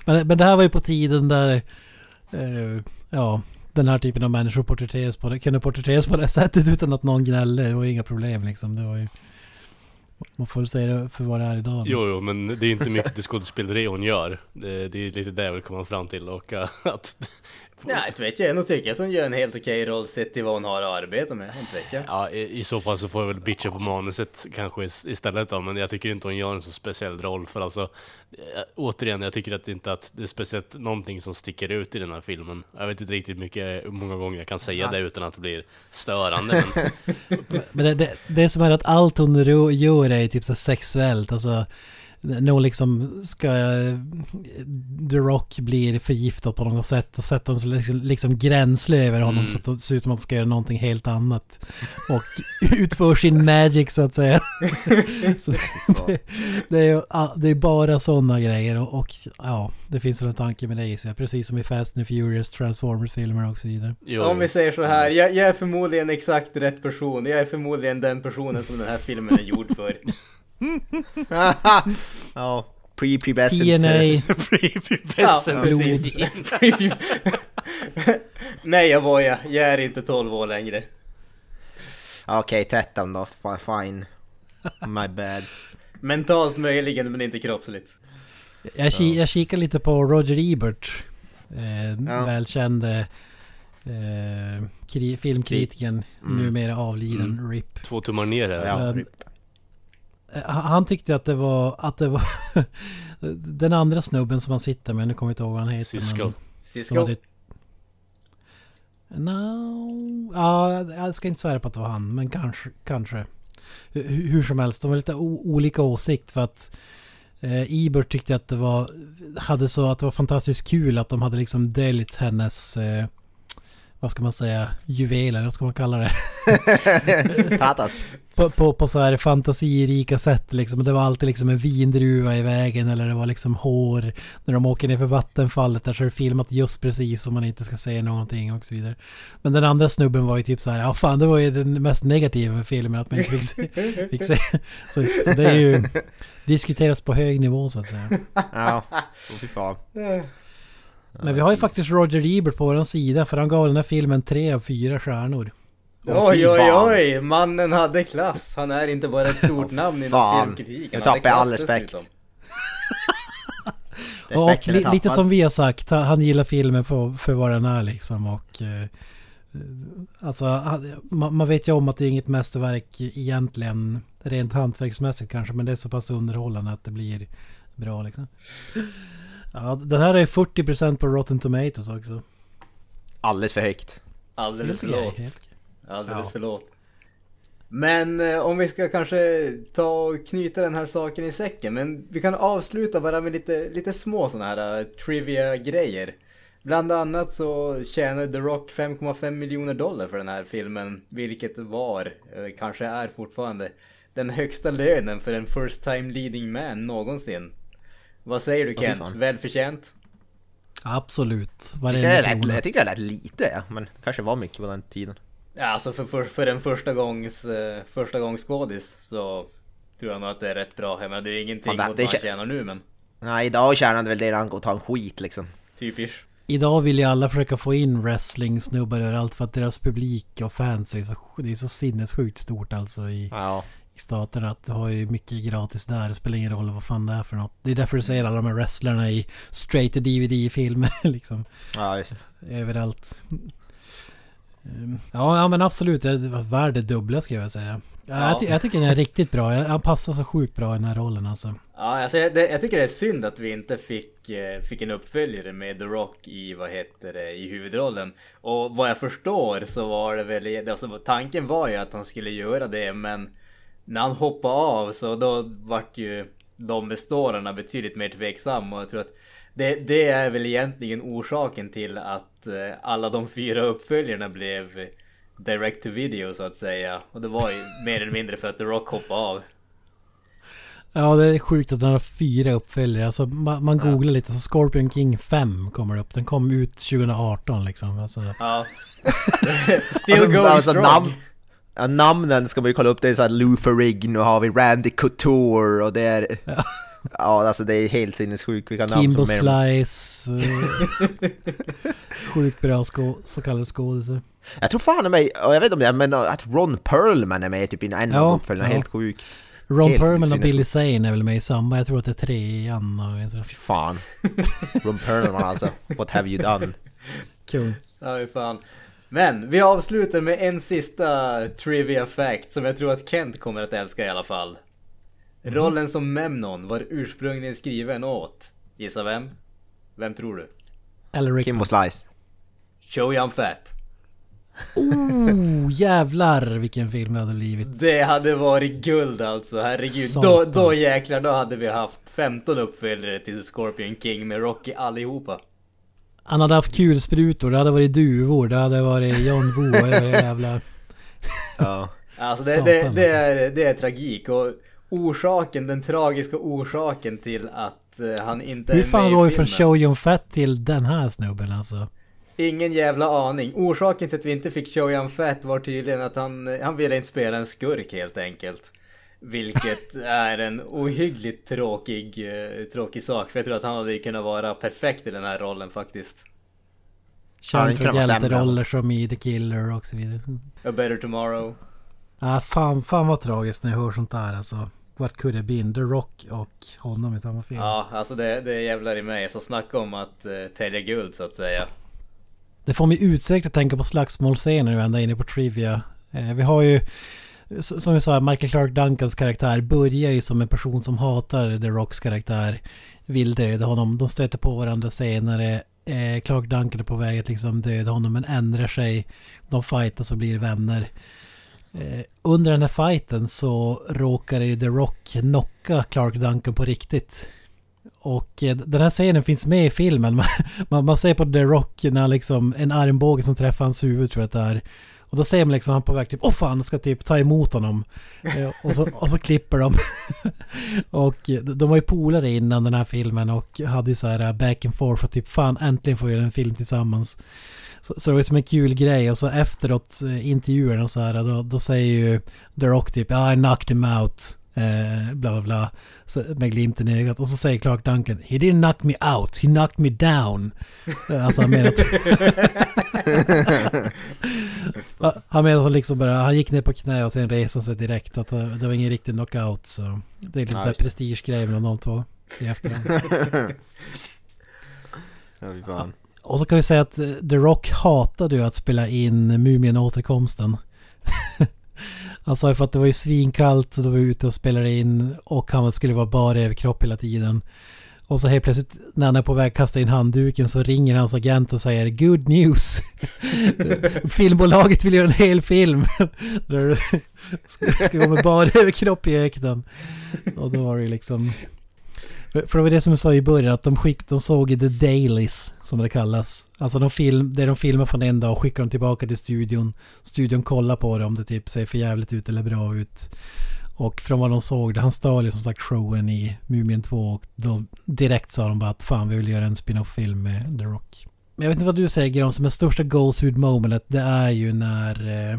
Men, men det här var ju på tiden där... eh, ja, den här typen av människor porträtteras på det, kunde porträtteras på det sättet utan att någon gnällde. Det var ju inga problem liksom. Det var ju... Man får väl säga det för vad det är idag. men- Jo, jo, men det är inte mycket till skådespeleri hon gör. Det, det är lite det jag vill komma fram till och (laughs) att... Nej, inte vet jag. Nog tycker jag att hon gör en helt okej roll sett till vad hon har att arbeta med. Inte vet jag. Ja, i, i så fall så får jag väl bitcha på manuset kanske is- istället då, men jag tycker inte hon gör en så speciell roll för alltså eh, Återigen, jag tycker att inte att det är speciellt någonting som sticker ut i den här filmen. Jag vet inte riktigt mycket, hur många gånger jag kan säga det utan att det blir störande, men (laughs) Men det, det, det är som är att allt hon gör är typ så sexuellt. Alltså, hon liksom ska... The Rock blir förgiftad på något sätt och sätter sig liksom, liksom gränsle över honom Mm. så att det ser ut som att hon ska göra någonting helt annat. Och (laughs) utför sin magic så att säga. (laughs) så det, det, är, ju- ja, det är bara sådana grejer och, och ja, det finns väl en tanke med det i sig. Precis som i Fast and Furious, Transformers-filmer och så vidare. jo, Om vi säger så här, jag, jag är förmodligen exakt rätt person. Jag är förmodligen den personen som den här filmen är gjord för. (laughs) ja, pre-pubescent. TNA, (laughs) Ja, precis. (laughs) (laughs) Nej, jag var jag. Jag är inte 12 år längre. Okej, 13 då. Fi- Fine. My bad. Mentalt möjligen, men inte kroppsligt. Jag, ki jag kikar lite på Roger Ebert. Eh, Ja. Välkände eh, kri- filmkritiken, Mm. numera avliden RIP. två tummar ner här. Ja. Eh, han- tyckte att det var, att det var (laughs) den andra snubben som han sitter med, nu kommer jag inte ihåg vad han heter. Cisco. Cisco. hade- No, ja, jag ska inte svära på att det var han, men kanske. kanske. Hur, hur som helst, de var lite olika åsikt för att eh, Ebert tyckte att det var, hade så att det var fantastiskt kul att de hade liksom döljt hennes, eh, vad ska man säga, juveler, vad ska man kalla det? (laughs) Tatas. på, på, på så här fantasirika sätt liksom. Det var alltid liksom en vindruva i vägen eller det var liksom hår. När de åker ner för vattenfallet där så är det filmat just precis så man inte ska säga någonting och så vidare. Men den andra snubben var ju typ så här, ja fan det var ju den mest negativa med filmen att man inte fick se. Fick se. (laughs) Så, så det är ju diskuteras på hög nivå så att säga. Ja, oh, fy fan. Men vi har ju faktiskt Roger Ebert på vår sida för han gav den här filmen tre av fyra stjärnor. Oj, fy oj, fan. oj! Mannen hade klass. Han är inte bara ett stort namn inom fan. filmkritik. Nu Han hade tappar jag all klass respekt. dessutom. Och (laughs) Respekten är li, lite tappad. som vi har sagt, han- han gillar filmen för, för vad den är liksom och... Eh, eh, alltså, han- man, man vet ju om att det är inget mästerverk egentligen, rent hantverksmässigt kanske, men det är så pass underhållande att det blir bra liksom. Ja, den här är 40% på Rotten Tomatoes också. Alldeles för högt. Alldeles för lågt. Alldeles Ja. för lågt. Men eh, om vi ska kanske ta och knyta den här saken i säcken. Men vi kan avsluta bara med lite, lite små sådana här eh, trivia-grejer. Bland annat så tjänade The Rock 5,5 miljoner dollar för den här filmen, vilket var, eller kanske är fortfarande, den högsta lönen för en first time leading man någonsin. Vad säger du Kent? fan. Välförtjänt? Absolut. Jag tyckte, Varenda det lät, jag tyckte det lät lite, ja, men det kanske var mycket på den tiden. Ja, alltså för, för, för en första gångs, eh, första gångs skådis så tror jag nog att det är rätt bra. Jag menar, det är ingenting Fan, det- mot det vad han tjänar nu, men Nej, idag tjänar han väl det han går och tar en skit liksom. typiskt. Idag vill ju alla försöka få in wrestling-snubbar överallt för att deras publik och fans är så, det är så sinnessjukt stort alltså i, Ja. Staterna. Att du har ju mycket gratis där. Det spelar ingen roll vad fan det är för något. Det är därför du ser alla de här wrestlarna i straight to DVD-filmer (laughs) liksom. Ja, just. Överallt. Ehm, Ja, ja men absolut. Det var värd det dubbla ska jag säga. Ja. Ja. Jag, ty- jag tycker den är riktigt bra. Han passar så sjukt bra i den här rollen alltså. Ja, alltså jag, det, jag tycker det är synd att vi inte fick, eh, fick en uppföljare med The Rock i, vad heter det, i huvudrollen. Och vad jag förstår så var det väl, alltså tanken var ju att han skulle göra det, men när han hoppade av så då vart ju de bestårarna betydligt mer tveksamma och jag tror att det, det är väl egentligen orsaken till att eh, alla de fyra uppföljarna blev direct to video så att säga. Och det var ju mer eller mindre för att The Rock hoppade av. Ja, det är sjukt att den har fyra uppföljare. Alltså, man, man googlar lite så Scorpion King 5 kommer upp. Den kom ut 2018 liksom. Alltså, Ja. (laughs) Still Alltså, going alltså, strong. namn, ja, namnen ska man ju kolla upp. Det är såhär Lou Ferrigno, nu har vi Randy Couture och det är... Ja, alltså det är helt sinnessjukt vilka namn Kimbo som är... Slice. (laughs) eh, sjukt bra skå, så kallade skådisar. Jag tror fan mig, och jag vet om det men att Ron Perlman är med typ i en Ja, av uppföljarna, ja. helt sjukt. Ron Helt Perlman och. Billy Zane är väl med i samma. Jag tror att det är trean och så. Fy fan. Ron Perlman alltså, what have you done? Kul. Ja, fan. Men vi avslutar med en sista trivia fact som jag tror att Kent kommer att älska i alla fall. Rollen som Memnon var ursprungligen skriven åt, gissa vem? Vem tror du? Eller. Kimbo Slice. Show Yum Fat. Oh, jävlar vilken film det hade blivit. Det hade varit guld alltså, herregud. Då, då jäklar, då hade vi haft 15 uppföljare till Scorpion King med Rocky allihopa. Han hade haft kulsprutor, det hade varit duvor, det hade varit John Woo och det jävla... Ja. Alltså det, Satan, det, alltså. det, är, det är tragik och orsaken, den tragiska orsaken till att eh, han inte Hur är fan med går vi från. Show Young Fat till den här snubben alltså? Ingen jävla aning. Orsaken till att vi inte fick Show Young Fat var tydligen att han, han ville inte spela en skurk helt enkelt. Vilket är en ohyggligt tråkig, eh, tråkig sak. För jag tror att han hade kunnat vara perfekt i den här rollen faktiskt. Känd för hjälteroller som i The Killer och så vidare. A Better Tomorrow. Ah, fan, fan vad tragiskt när jag hör sånt där alltså. What could have been? The Rock och honom i samma film. Ja, alltså det, det jävlar i mig. Så snacka om att uh, tälja guld så att säga. Det får mig utsökt att tänka på slagsmålscener nu ända inne på Trivia. Eh, vi har ju, som vi sa, Michael Clark Duncans karaktär börjar ju som en person som hatar The Rocks karaktär. Vill döda honom. De stöter på varandra senare. Eh, Clark Duncan är på väg att liksom döda honom men ändrar sig. De fightas och blir vänner. Eh, under den här fighten så råkar ju The Rock knocka Clark Duncan på riktigt. Och eh, den här scenen finns med i filmen. Man, (laughs) man, man ser på The Rock när han liksom en armbåge som träffar hans huvud tror jag att det är. Och då ser man liksom han på väg typ, åh fan, ska typ ta emot honom. Eh, och, så, och så klipper de. (laughs) och de var ju polare innan den här filmen och hade ju så här eh, back and forth och typ fan äntligen får vi göra en film tillsammans. Så, så det var ju som en kul grej och så efteråt eh, intervjuerna så här då, då säger ju The Rock typ I knocked him out. Eh, bla bla bla. Så, med glimten i ögat. Och så säger Clark Duncan He didn't knock me out, he knocked me down. Eh, Alltså han menar att... (laughs) han menar att liksom bara, han gick ner på knä och sen reste sig direkt. Att det var ingen riktig knockout. Så det är lite det. prestigegrej mellan de två. I efterhand. (laughs) Ja, fan. Och så kan vi säga att eh, The Rock hatade ju att spela in Mumien återkomsten han sa ju för att det var ju svinkallt så då var vi ute och spelade in och han skulle vara bara överkropp hela tiden. Och så helt plötsligt när han är på väg att kasta in handduken så ringer hans agent och säger Good news! (laughs) Filmbolaget vill göra en hel film! (laughs) Där du ska, gå med bara överkropp i öknen. Och då var det ju liksom... För, för det var det som jag sa i början, att de, skick, de såg i the dailies, som det kallas. Alltså de film, det de filmar från en dag och skickar dem tillbaka till studion. Studion kollar på det om det typ ser för jävligt ut eller bra ut. Och från vad de såg, det, han stal ju som sagt showen i Mumien 2 och då direkt sa de bara att fan vi vill göra en spin-off-film med The Rock. Men jag vet inte vad du säger om som är största Ghostwood momentet det är ju när eh,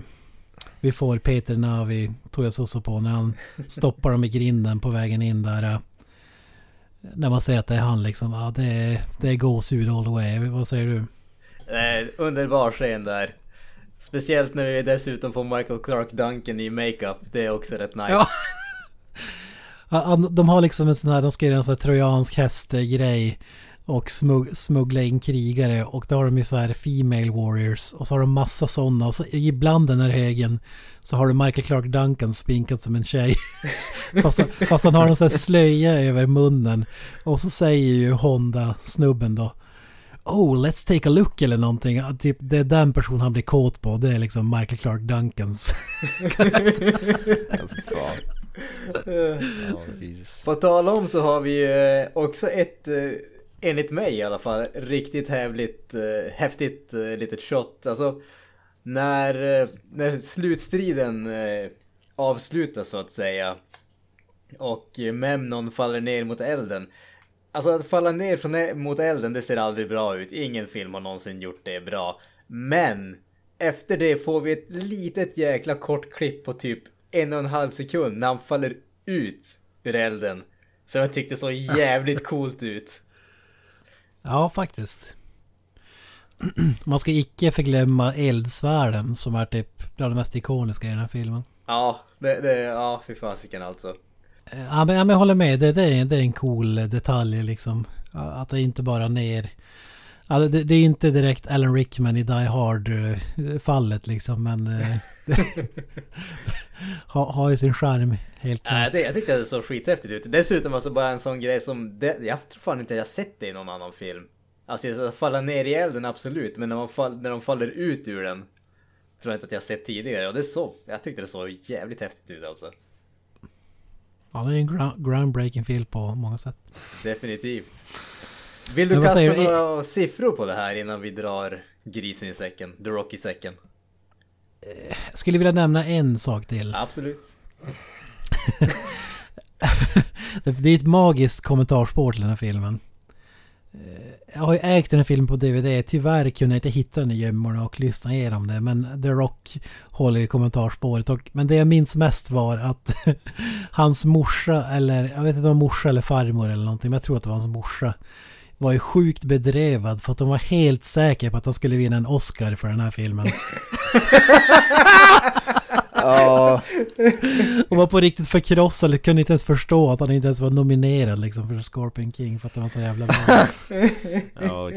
vi får Peter Navi, tog jag så på, när han stoppar dem i grinden på vägen in där. Eh, när man säger att det är han liksom, ja det är, det är gåshud all the way. Vad säger du? Underbar scen där. Speciellt när vi dessutom får Michael Clark Duncan i makeup. Det är också rätt nice. Ja. (laughs) De har liksom en sån här, de ska göra en sån här trojansk häst-grej. Och smug, smuggla in krigare och då har de ju så här Female Warriors och så har de massa sådana och så ibland den här högen så har du Michael Clark Duncan spinkad som en tjej. (laughs) fast, han- fast han har en sån här slöja över munnen. Och så säger ju Honda-snubben då Oh, let's take a look eller någonting. Typ, det är den person han blir kåt på. Det är liksom Michael Clark Duncans. (laughs) På tal om så har vi eh, också ett, eh, enligt mig i alla fall, riktigt hävligt, eh, häftigt eh, litet shot. Alltså när, eh, när slutstriden eh, avslutas så att säga. Och Memnon faller ner mot elden. Alltså att falla ner från e- mot elden det ser aldrig bra ut. Ingen film har någonsin gjort det bra. Men efter det får vi ett litet jäkla kort klipp på typ en och en halv sekund när han faller ut ur elden. Som jag tyckte så jävligt coolt ut. Ja, faktiskt. (clears throat) Man ska icke förglömma eldsvärden som är typ bland det mest ikoniska i den här filmen. Ja, det, det ja fy fasiken alltså. Eh, Ja, men, ja, men jag håller med. Det, det, är, det är en cool detalj liksom. Att det inte bara ner... Ja, det, det är inte direkt Alan Rickman i Die Hard-fallet liksom, men... eh, (laughs) har, har ju sin charm, helt klart. tyckte, jag tyckte det såg skithäftigt ut. Dessutom alltså bara en sån grej som... Det, jag tror fan inte jag sett det i någon annan film. Alltså att falla ner i elden absolut, men när, man fall, när de faller ut ur den. Tror jag inte att jag sett tidigare. Och det så, jag tyckte det såg jävligt häftigt ut alltså. Ja, det är en ground, groundbreaking film på många sätt. Definitivt. Vill du kasta några siffror på det här innan vi drar grisen i säcken? The Rock i säcken? Jag skulle vilja nämna en sak till. Absolut. (laughs) Det är ett magiskt kommentarspår till den här filmen. Eh, Jag har ju ägt den här filmen på DVD. Tyvärr kunde jag inte hitta den i gömmorna och lyssna igenom det. Men The Rock håller i kommentarspåret. Och, men det jag minns mest var att (laughs) hans morsa, eller jag vet inte om morsa eller farmor eller någonting. Men jag tror att det var hans morsa. Var ju sjukt bedrevad för att de var helt säkra på att han skulle vinna en Oscar för den här filmen. Ja, Och var på riktigt förkrossad, kunde inte ens förstå att han inte ens var nominerad liksom för Scorpion King för att det var så jävla bra. ja.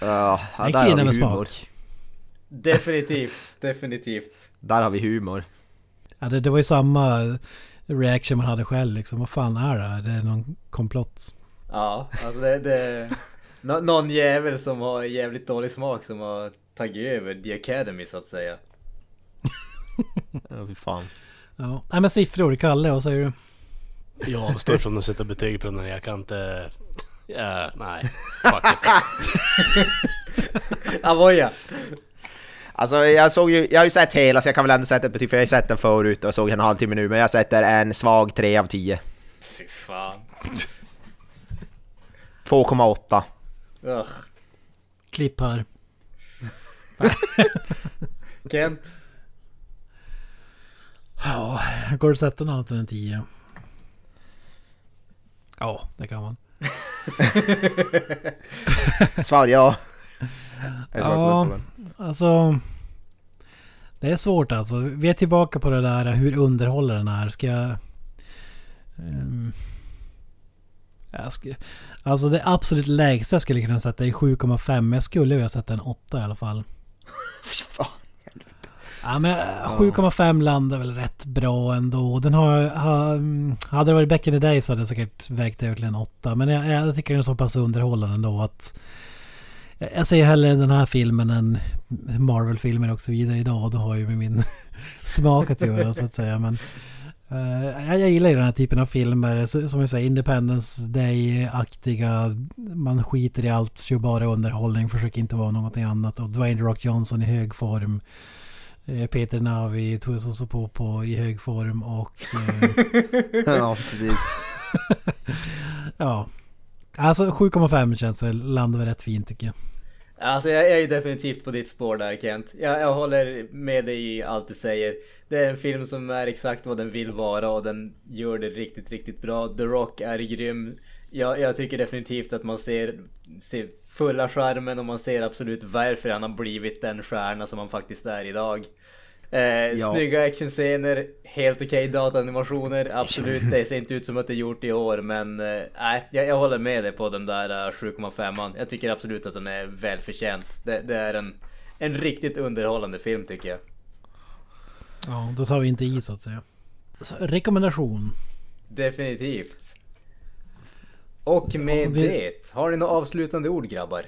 Ja, En har kvinna vi med humor. smak. Definitivt, definitivt. Där har vi humor. Ja, det, det var ju samma reaction man hade själv liksom. Vad fan är det här? Det är någon komplott. Ja, alltså det... det nå- någon jävel som har jävligt dålig smak som har tagit över The Academy så att säga. Ja, fy fan. Ja. Nej men siffror, Kalle, vad säger du? Jag avstår från att sätta betyg på den här. Jag kan inte... Ja, nej. (laughs) Fuck it. Avoya! Alltså jag såg ju, jag har ju sett hela så jag kan väl ändå sätta ett betyg för jag har ju sett den förut och såg en halvtimme nu men jag sätter en svag 3 av 10. Fy fan. 2,8. Ugh. Klipp här. (laughs) Kent? Ja, går det att sätta något annat än en 10? Ja, det kan man. Svar ja. Ja. Alltså... Det är svårt alltså. Vi är tillbaka på det där hur underhåller den är. Ska jag... ehm, jag ska, alltså det absolut lägsta jag skulle kunna sätta är 7,5. Men jag skulle vilja sätta en 8 i alla fall. (laughs) Fy fan. Ja men eh, 7,5 landar väl rätt bra ändå. Den har, mm, Hade det varit back in the day så hade jag säkert vägt över till en 8. Men jag, jag tycker den är så pass underhållande ändå att... Jag säger hellre den här filmen än Marvel-filmer och så vidare idag. Det har ju med min (laughs) smak att göra så att säga. Men Eh, jag, gillar ju den här typen av filmer, som jag säger, Independence Day-aktiga. Man skiter i allt, kör bara underhållning, försöker inte vara någonting annat. Och Dwayne Rock Johnson i hög form. Eh, Peter Navi, Tue Sosopopo i hög form och... Eh, (laughs) ja, precis. (laughs) ja. Alltså 7,5 känns väl, landar väl rätt fint tycker jag. Alltså jag är ju definitivt på ditt spår där Kent. Jag, jag håller med dig i allt du säger. Det är en film som är exakt vad den vill vara och den gör det riktigt, riktigt bra. The Rock är grym. Jag, jag tycker definitivt att man ser, ser fulla skärmen och man ser absolut varför han har blivit den stjärna som han faktiskt är idag. Eh, Ja. Snygga actionscener, helt okej dataanimationer, absolut. Det ser inte ut som att det är gjort i år men eh, nej, jag, jag håller med dig på den där eh, 7,5an. Jag tycker absolut att den är välförtjänt. Det, det är en, en riktigt underhållande film tycker jag. Ja, då tar vi inte i så att säga. Så, rekommendation. Definitivt. Och med vi- det, har ni några avslutande ord grabbar?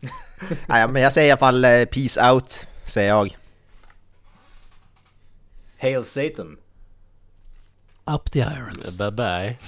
(laughs) Nej, men jag säger i alla fall eh, peace out, säger jag. Hail Satan! Up the irons. Bye bye.